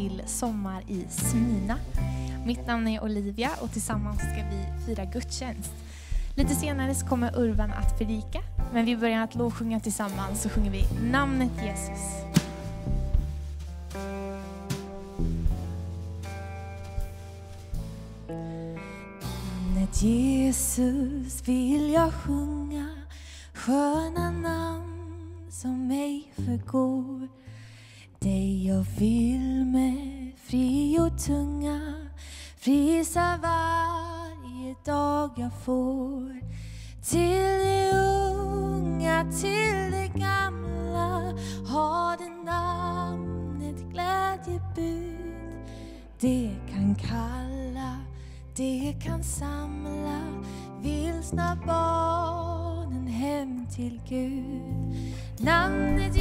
till Sommar i Smina. Mitt namn är Olivia och tillsammans ska vi fira gudstjänst. Lite senare så kommer Urban att predika, men vi börjar att lovsjunga tillsammans så sjunger vi namnet Jesus. Namnet Jesus vill jag sjunga, sköna namn som mig förgår. Dig jag vill med fri och tunga prisa varje dag jag får. Till de unga, till de gamla har det namnet glädjebud. Det kan kalla, det kan samla vilsna barnen hem till Gud. Namnet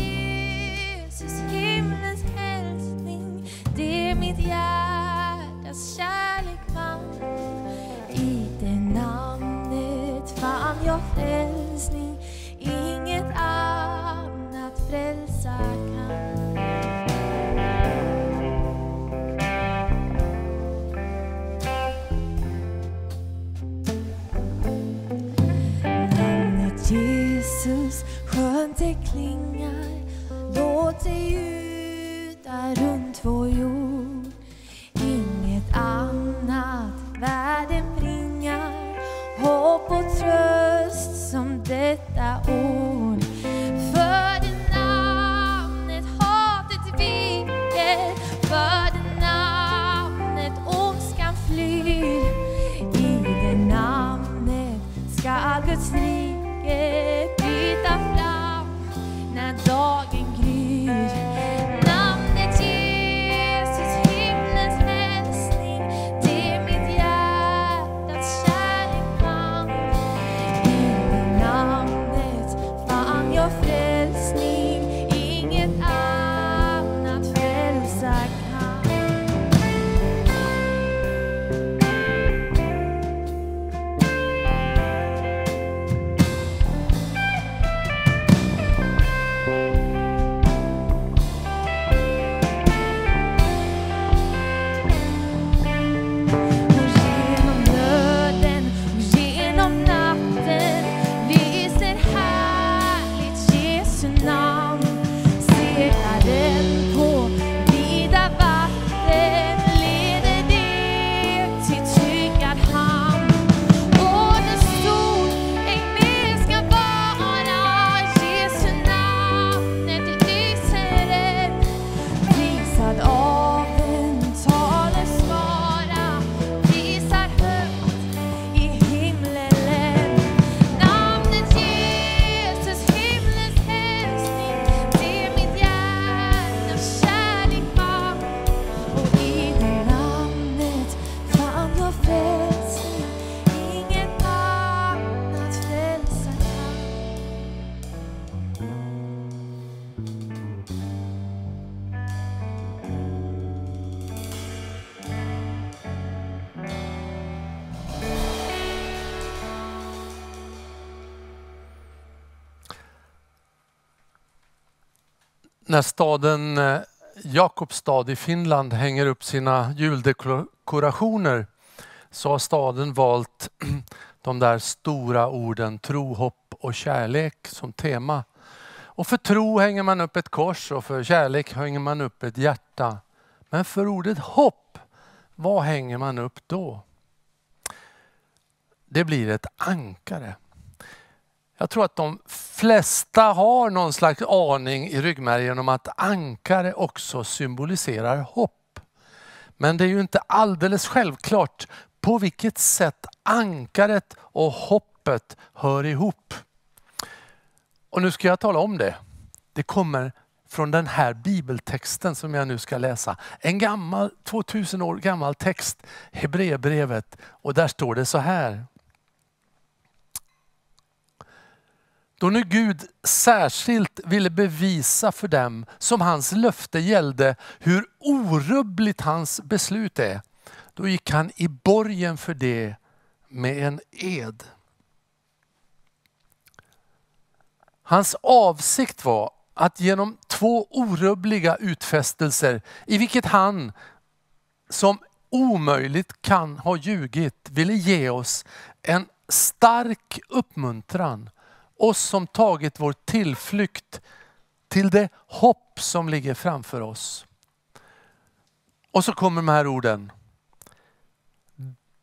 Jesus, himlens hälsning, det är mitt hjärtas kärlek vann I det namnet fann jag frälsning, När staden eh, Jakobstad i Finland hänger upp sina juldekorationer så har staden valt de där stora orden tro, hopp och kärlek som tema. Och för tro hänger man upp ett kors och för kärlek hänger man upp ett hjärta. Men för ordet hopp, vad hänger man upp då? Det blir ett ankare. Jag tror att de flesta har någon slags aning i ryggmärgen om att ankare också symboliserar hopp. Men det är ju inte alldeles självklart på vilket sätt ankaret och hoppet hör ihop. Och nu ska jag tala om det. Det kommer från den här bibeltexten som jag nu ska läsa. En gammal, 2000 år gammal text, Hebreerbrevet. Och där står det så här. Då nu Gud särskilt ville bevisa för dem som hans löfte gällde hur orubbligt hans beslut är. Då gick han i borgen för det med en ed. Hans avsikt var att genom två orubbliga utfästelser, i vilket han som omöjligt kan ha ljugit, ville ge oss en stark uppmuntran. Oss som tagit vår tillflykt till det hopp som ligger framför oss. Och så kommer de här orden.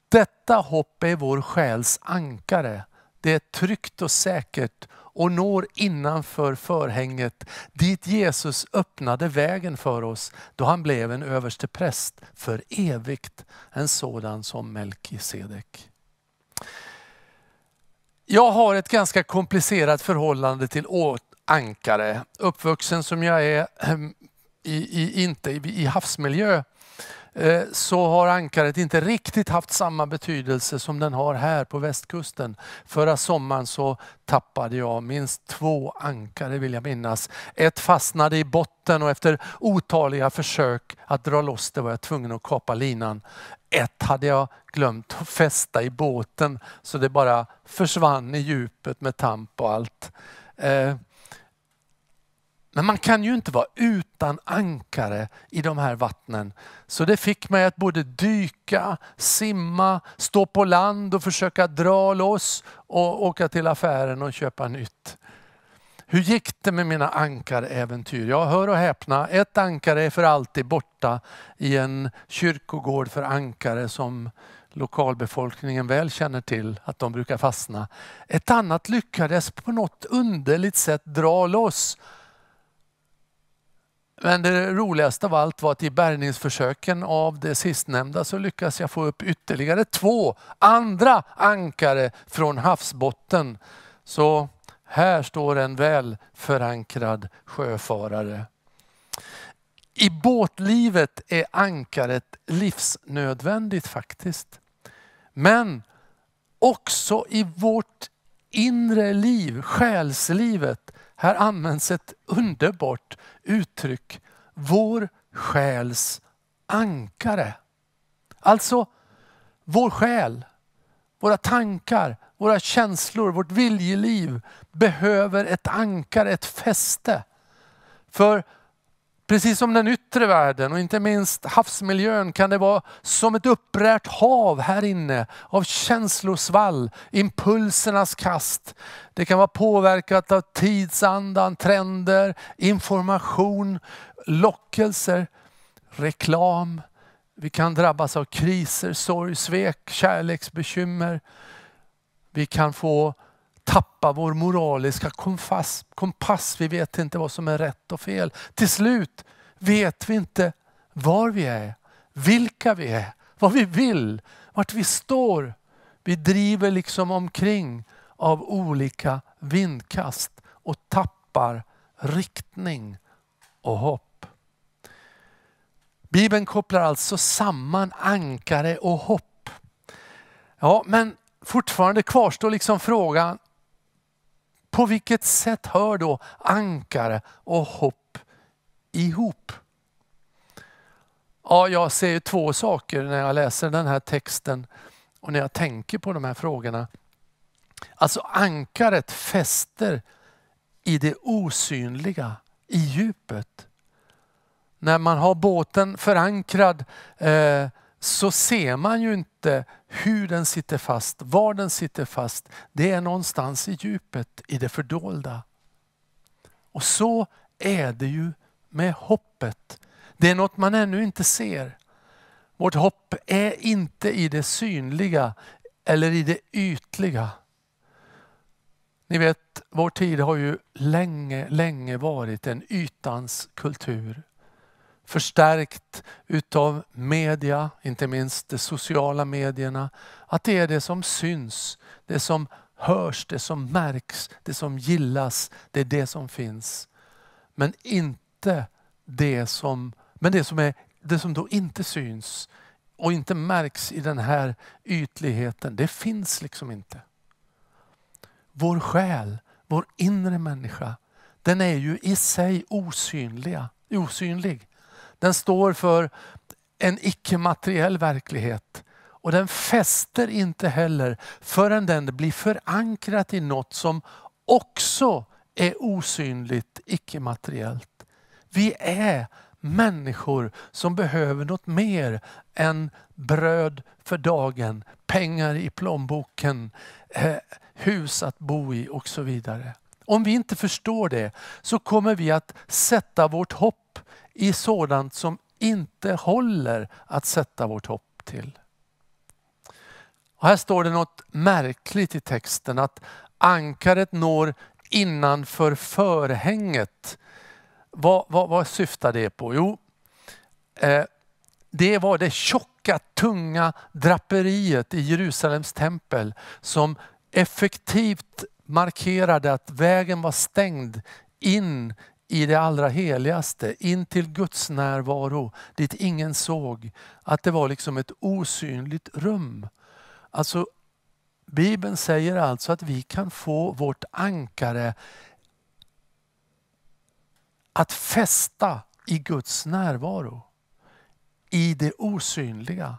Detta hopp är vår själs ankare. Det är tryggt och säkert och når innanför förhänget dit Jesus öppnade vägen för oss då han blev en överste präst för evigt, en sådan som Melkisedek. Jag har ett ganska komplicerat förhållande till ankare. Uppvuxen som jag är i, i, inte i, i havsmiljö eh, så har ankaret inte riktigt haft samma betydelse som den har här på västkusten. Förra sommaren så tappade jag minst två ankare vill jag minnas. Ett fastnade i botten och efter otaliga försök att dra loss det var jag tvungen att kapa linan. Ett hade jag glömt att fästa i båten så det bara försvann i djupet med tamp och allt. Eh, men man kan ju inte vara utan ankare i de här vattnen. Så det fick mig att både dyka, simma, stå på land och försöka dra loss och åka till affären och köpa nytt. Hur gick det med mina ankaräventyr? Jag hör och häpna, ett ankare är för alltid borta i en kyrkogård för ankare som lokalbefolkningen väl känner till att de brukar fastna. Ett annat lyckades på något underligt sätt dra loss men det roligaste av allt var att i bärgningsförsöken av det sistnämnda så lyckas jag få upp ytterligare två andra ankare från havsbotten. Så här står en väl förankrad sjöfarare. I båtlivet är ankaret livsnödvändigt faktiskt. Men också i vårt inre liv, själslivet, här används ett underbart uttryck. Vår själs ankare. Alltså vår själ, våra tankar, våra känslor, vårt viljeliv behöver ett ankare, ett fäste. För Precis som den yttre världen och inte minst havsmiljön kan det vara som ett upprärt hav här inne av känslosvall, impulsernas kast. Det kan vara påverkat av tidsandan, trender, information, lockelser, reklam. Vi kan drabbas av kriser, sorg, svek, kärleksbekymmer. Vi kan få tappa vår moraliska kompass, kompass. Vi vet inte vad som är rätt och fel. Till slut vet vi inte var vi är, vilka vi är, vad vi vill, vart vi står. Vi driver liksom omkring av olika vindkast och tappar riktning och hopp. Bibeln kopplar alltså samman ankare och hopp. Ja, men fortfarande kvarstår liksom frågan, på vilket sätt hör då ankare och hopp ihop? Ja, jag ser två saker när jag läser den här texten och när jag tänker på de här frågorna. Alltså ankaret fäster i det osynliga, i djupet. När man har båten förankrad eh, så ser man ju inte hur den sitter fast, var den sitter fast. Det är någonstans i djupet, i det fördolda. Och så är det ju med hoppet. Det är något man ännu inte ser. Vårt hopp är inte i det synliga eller i det ytliga. Ni vet, vår tid har ju länge, länge varit en ytans kultur förstärkt utav media, inte minst de sociala medierna. Att det är det som syns, det som hörs, det som märks, det som gillas, det är det som finns. Men inte det som, men det som, är, det som då inte syns och inte märks i den här ytligheten, det finns liksom inte. Vår själ, vår inre människa, den är ju i sig osynliga, osynlig. Den står för en icke-materiell verklighet. Och den fäster inte heller förrän den blir förankrat i något som också är osynligt, icke-materiellt. Vi är människor som behöver något mer än bröd för dagen, pengar i plånboken, eh, hus att bo i och så vidare. Om vi inte förstår det så kommer vi att sätta vårt hopp i sådant som inte håller att sätta vårt hopp till. Och här står det något märkligt i texten att ankaret når innanför förhänget. Vad, vad, vad syftar det på? Jo, eh, det var det tjocka, tunga draperiet i Jerusalems tempel som effektivt markerade att vägen var stängd in i det allra heligaste, in till Guds närvaro dit ingen såg. Att det var liksom ett osynligt rum. Alltså, Bibeln säger alltså att vi kan få vårt ankare att fästa i Guds närvaro. I det osynliga.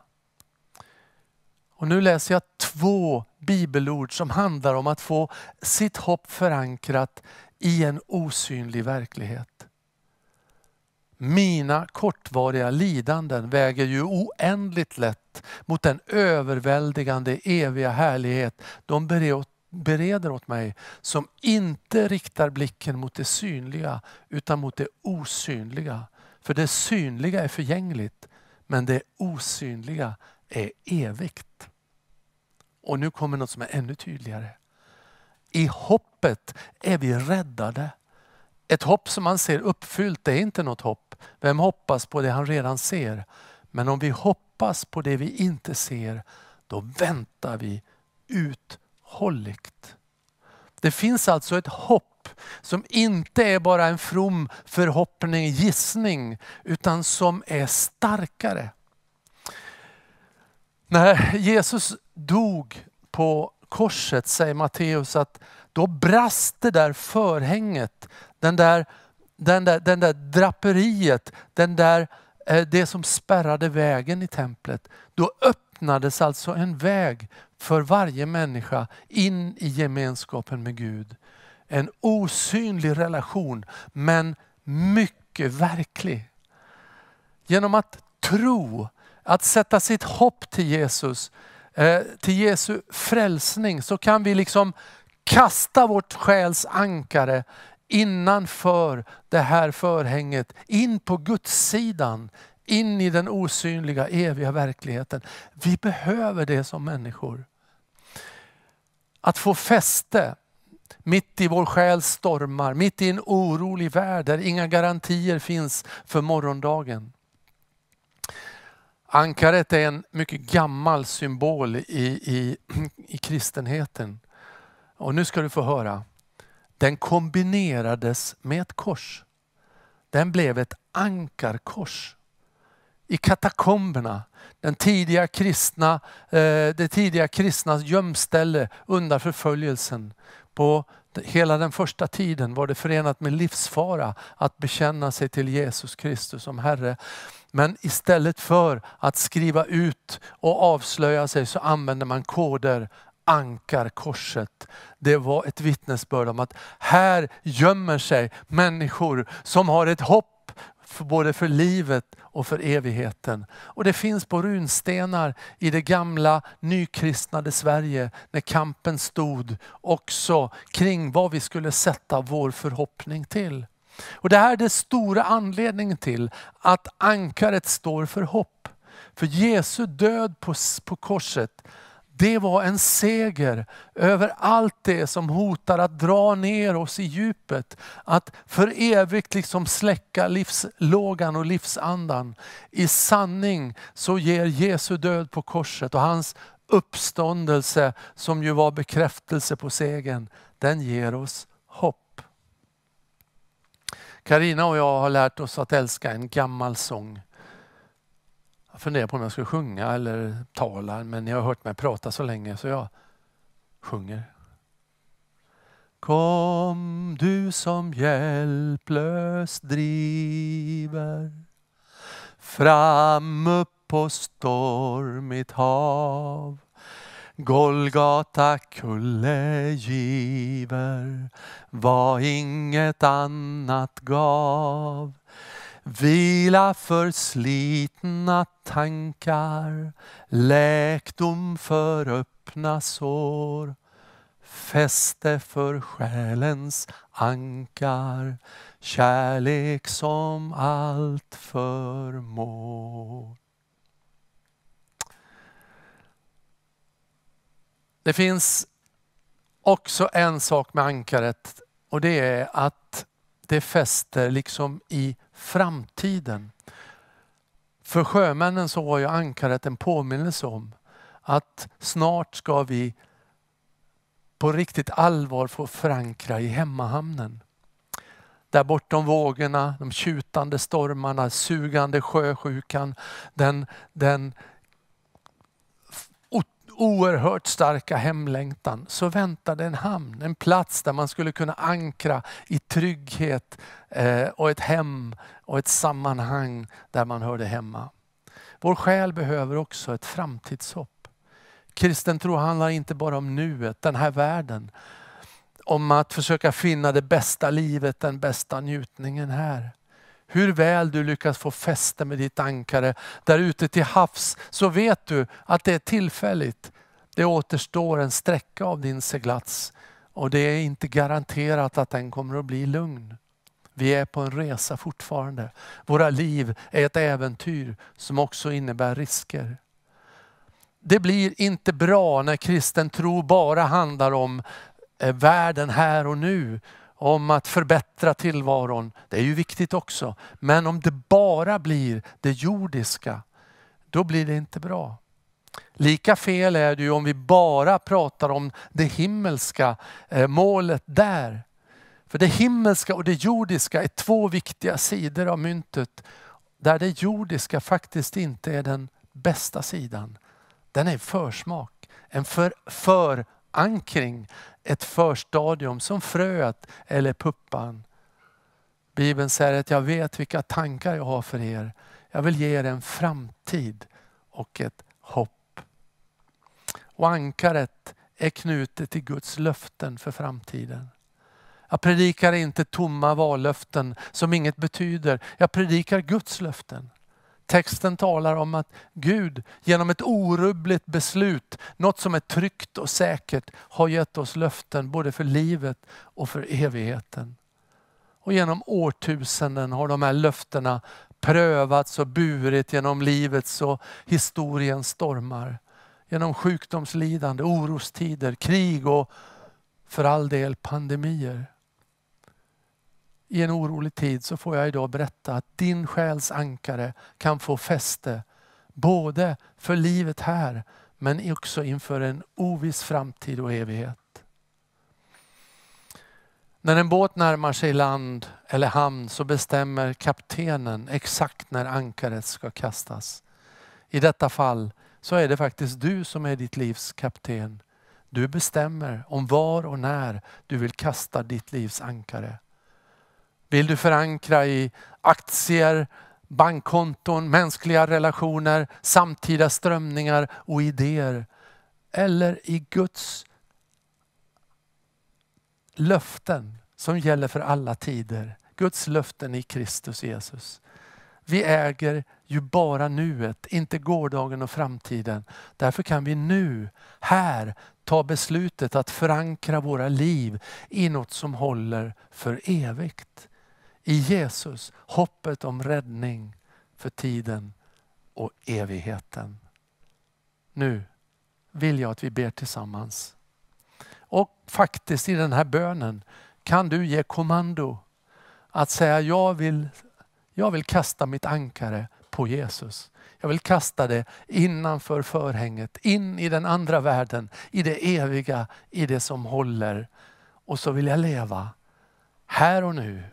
Och nu läser jag två bibelord som handlar om att få sitt hopp förankrat i en osynlig verklighet. Mina kortvariga lidanden väger ju oändligt lätt mot den överväldigande eviga härlighet de bereder åt mig som inte riktar blicken mot det synliga utan mot det osynliga. För det synliga är förgängligt men det osynliga är evigt. Och nu kommer något som är ännu tydligare. I hoppet är vi räddade. Ett hopp som man ser uppfyllt är inte något hopp. Vem hoppas på det han redan ser? Men om vi hoppas på det vi inte ser, då väntar vi uthålligt. Det finns alltså ett hopp som inte är bara en from förhoppning, gissning, utan som är starkare. När Jesus dog på korset säger Matteus att då brast det där förhänget, den där, den där, den där draperiet, den där, eh, det som spärrade vägen i templet. Då öppnades alltså en väg för varje människa in i gemenskapen med Gud. En osynlig relation men mycket verklig. Genom att tro, att sätta sitt hopp till Jesus, eh, till Jesu frälsning så kan vi liksom kasta vårt själs ankare innanför det här förhänget, in på Guds sidan, in i den osynliga eviga verkligheten. Vi behöver det som människor. Att få fäste mitt i vår själs stormar, mitt i en orolig värld där inga garantier finns för morgondagen. Ankaret är en mycket gammal symbol i, i, i kristenheten. Och nu ska du få höra. Den kombinerades med ett kors. Den blev ett ankarkors. I katakomberna, den tidiga kristna, eh, det tidiga kristnas gömställe undan förföljelsen. På hela den första tiden var det förenat med livsfara att bekänna sig till Jesus Kristus som Herre. Men istället för att skriva ut och avslöja sig så använde man koder ankarkorset. Det var ett vittnesbörd om att här gömmer sig människor som har ett hopp för både för livet och för evigheten. Och det finns på runstenar i det gamla nykristnade Sverige när kampen stod också kring vad vi skulle sätta vår förhoppning till. Och Det här är den stora anledningen till att ankaret står för hopp. För Jesu död på, på korset det var en seger över allt det som hotar att dra ner oss i djupet. Att för evigt liksom släcka livslågan och livsandan. I sanning så ger Jesu död på korset och hans uppståndelse som ju var bekräftelse på segern, den ger oss hopp. Karina och jag har lärt oss att älska en gammal sång. Jag funderar på om jag ska sjunga eller tala, men ni har hört mig prata så länge så jag sjunger. Kom du som hjälplös driver fram upp på stormigt hav. Golgata kulle giver vad inget annat gav. Vila för slitna tankar, läkdom för öppna sår fäste för själens ankar, kärlek som allt förmår. Det finns också en sak med ankaret och det är att det fäster liksom i framtiden. För sjömännen så var ju ankaret en påminnelse om att snart ska vi på riktigt allvar få förankra i hemmahamnen. Där bortom vågorna, de tjutande stormarna, sugande sjösjukan, den, den oerhört starka hemlängtan så väntade en hamn, en plats där man skulle kunna ankra i trygghet eh, och ett hem och ett sammanhang där man hörde hemma. Vår själ behöver också ett framtidshopp. Kristen tro handlar inte bara om nuet, den här världen. Om att försöka finna det bästa livet, den bästa njutningen här. Hur väl du lyckas få fäste med ditt ankare där ute till havs så vet du att det är tillfälligt. Det återstår en sträcka av din seglats och det är inte garanterat att den kommer att bli lugn. Vi är på en resa fortfarande. Våra liv är ett äventyr som också innebär risker det blir inte bra när kristen tro bara handlar om eh, världen här och nu. Om att förbättra tillvaron. Det är ju viktigt också. Men om det bara blir det jordiska, då blir det inte bra. Lika fel är det ju om vi bara pratar om det himmelska eh, målet där. För det himmelska och det jordiska är två viktiga sidor av myntet. Där det jordiska faktiskt inte är den bästa sidan. Den är en försmak, en för, förankring, ett förstadium som fröet eller puppan. Bibeln säger att jag vet vilka tankar jag har för er. Jag vill ge er en framtid och ett hopp. Och ankaret är knutet till Guds löften för framtiden. Jag predikar inte tomma vallöften som inget betyder. Jag predikar Guds löften. Texten talar om att Gud genom ett orubbligt beslut, något som är tryggt och säkert, har gett oss löften både för livet och för evigheten. Och genom årtusenden har de här löftena prövats och burit genom livets och historiens stormar. Genom sjukdomslidande, orostider, krig och för all del pandemier i en orolig tid så får jag idag berätta att din själs ankare kan få fäste både för livet här men också inför en oviss framtid och evighet. När en båt närmar sig land eller hamn så bestämmer kaptenen exakt när ankaret ska kastas. I detta fall så är det faktiskt du som är ditt livs kapten. Du bestämmer om var och när du vill kasta ditt livs ankare. Vill du förankra i aktier, bankkonton, mänskliga relationer, samtida strömningar och idéer? Eller i Guds löften som gäller för alla tider. Guds löften i Kristus Jesus. Vi äger ju bara nuet, inte gårdagen och framtiden. Därför kan vi nu, här, ta beslutet att förankra våra liv i något som håller för evigt i Jesus hoppet om räddning för tiden och evigheten. Nu vill jag att vi ber tillsammans. Och faktiskt i den här bönen kan du ge kommando att säga jag vill, jag vill kasta mitt ankare på Jesus. Jag vill kasta det innanför förhänget, in i den andra världen, i det eviga, i det som håller. Och så vill jag leva här och nu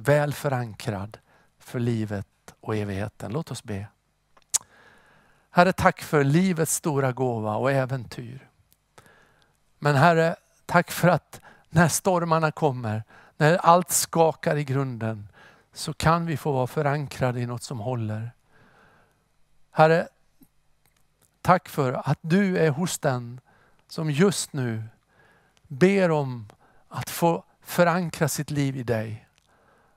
väl förankrad för livet och evigheten. Låt oss be. Herre, tack för livets stora gåva och äventyr. Men Herre, tack för att när stormarna kommer, när allt skakar i grunden, så kan vi få vara förankrade i något som håller. Herre, tack för att du är hos den som just nu ber om att få förankra sitt liv i dig.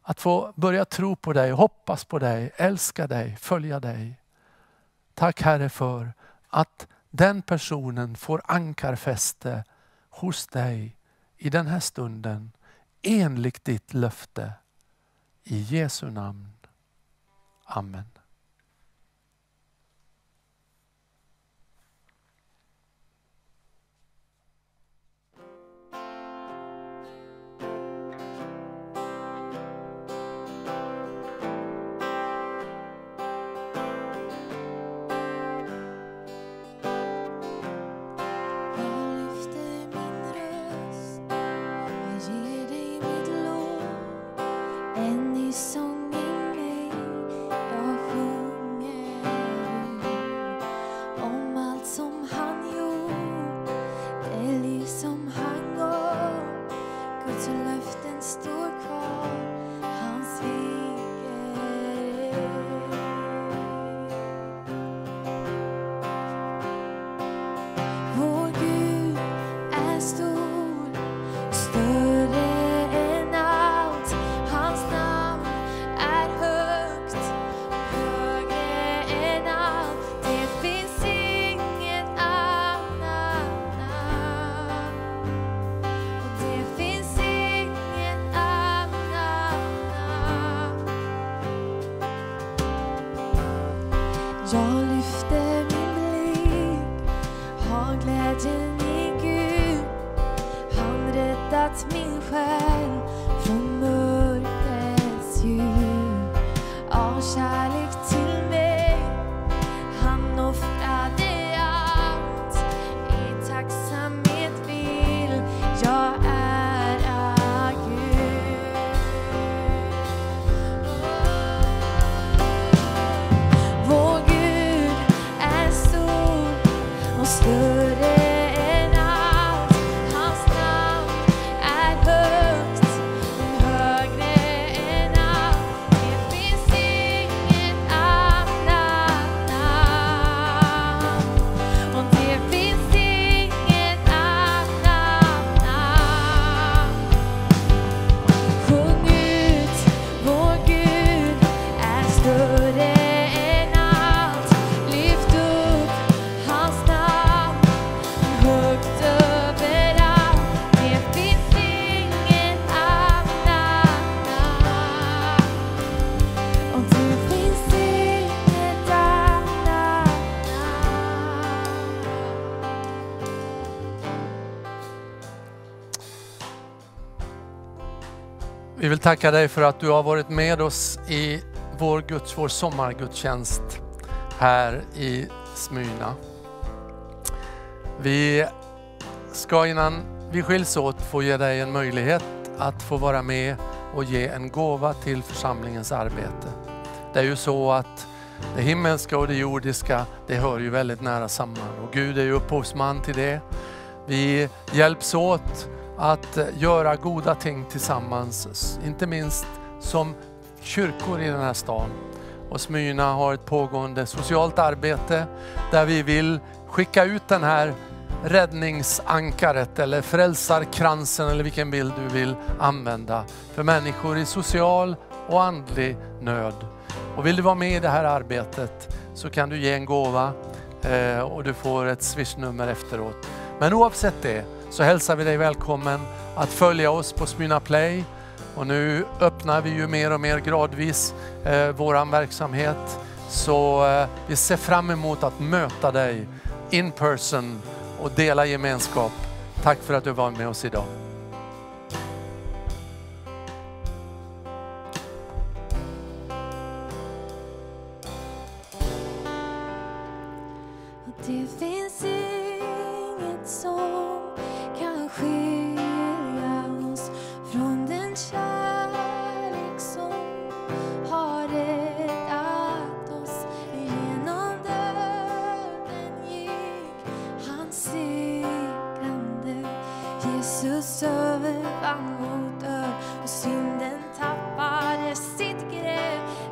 Att få börja tro på dig, hoppas på dig, älska dig, följa dig. Tack Herre för att den personen får ankarfäste hos dig i den här stunden enligt ditt löfte. I Jesu namn. Amen. Vi vill tacka dig för att du har varit med oss i vår, Guds, vår sommargudstjänst här i Smyrna. Vi ska innan vi skiljs åt få ge dig en möjlighet att få vara med och ge en gåva till församlingens arbete. Det är ju så att det himmelska och det jordiska, det hör ju väldigt nära samman och Gud är ju upphovsman till det. Vi hjälps åt att göra goda ting tillsammans, inte minst som kyrkor i den här stan. Och Smyrna har ett pågående socialt arbete där vi vill skicka ut den här räddningsankaret eller frälsarkransen eller vilken bild du vill använda för människor i social och andlig nöd. Och vill du vara med i det här arbetet så kan du ge en gåva eh, och du får ett swishnummer efteråt. Men oavsett det så hälsar vi dig välkommen att följa oss på Smyrna Play. Och nu öppnar vi ju mer och mer gradvis eh, vår verksamhet. Så eh, vi ser fram emot att möta dig in person och dela gemenskap. Tack för att du var med oss idag. Jesus övervann vår död och synden tappade sitt grepp.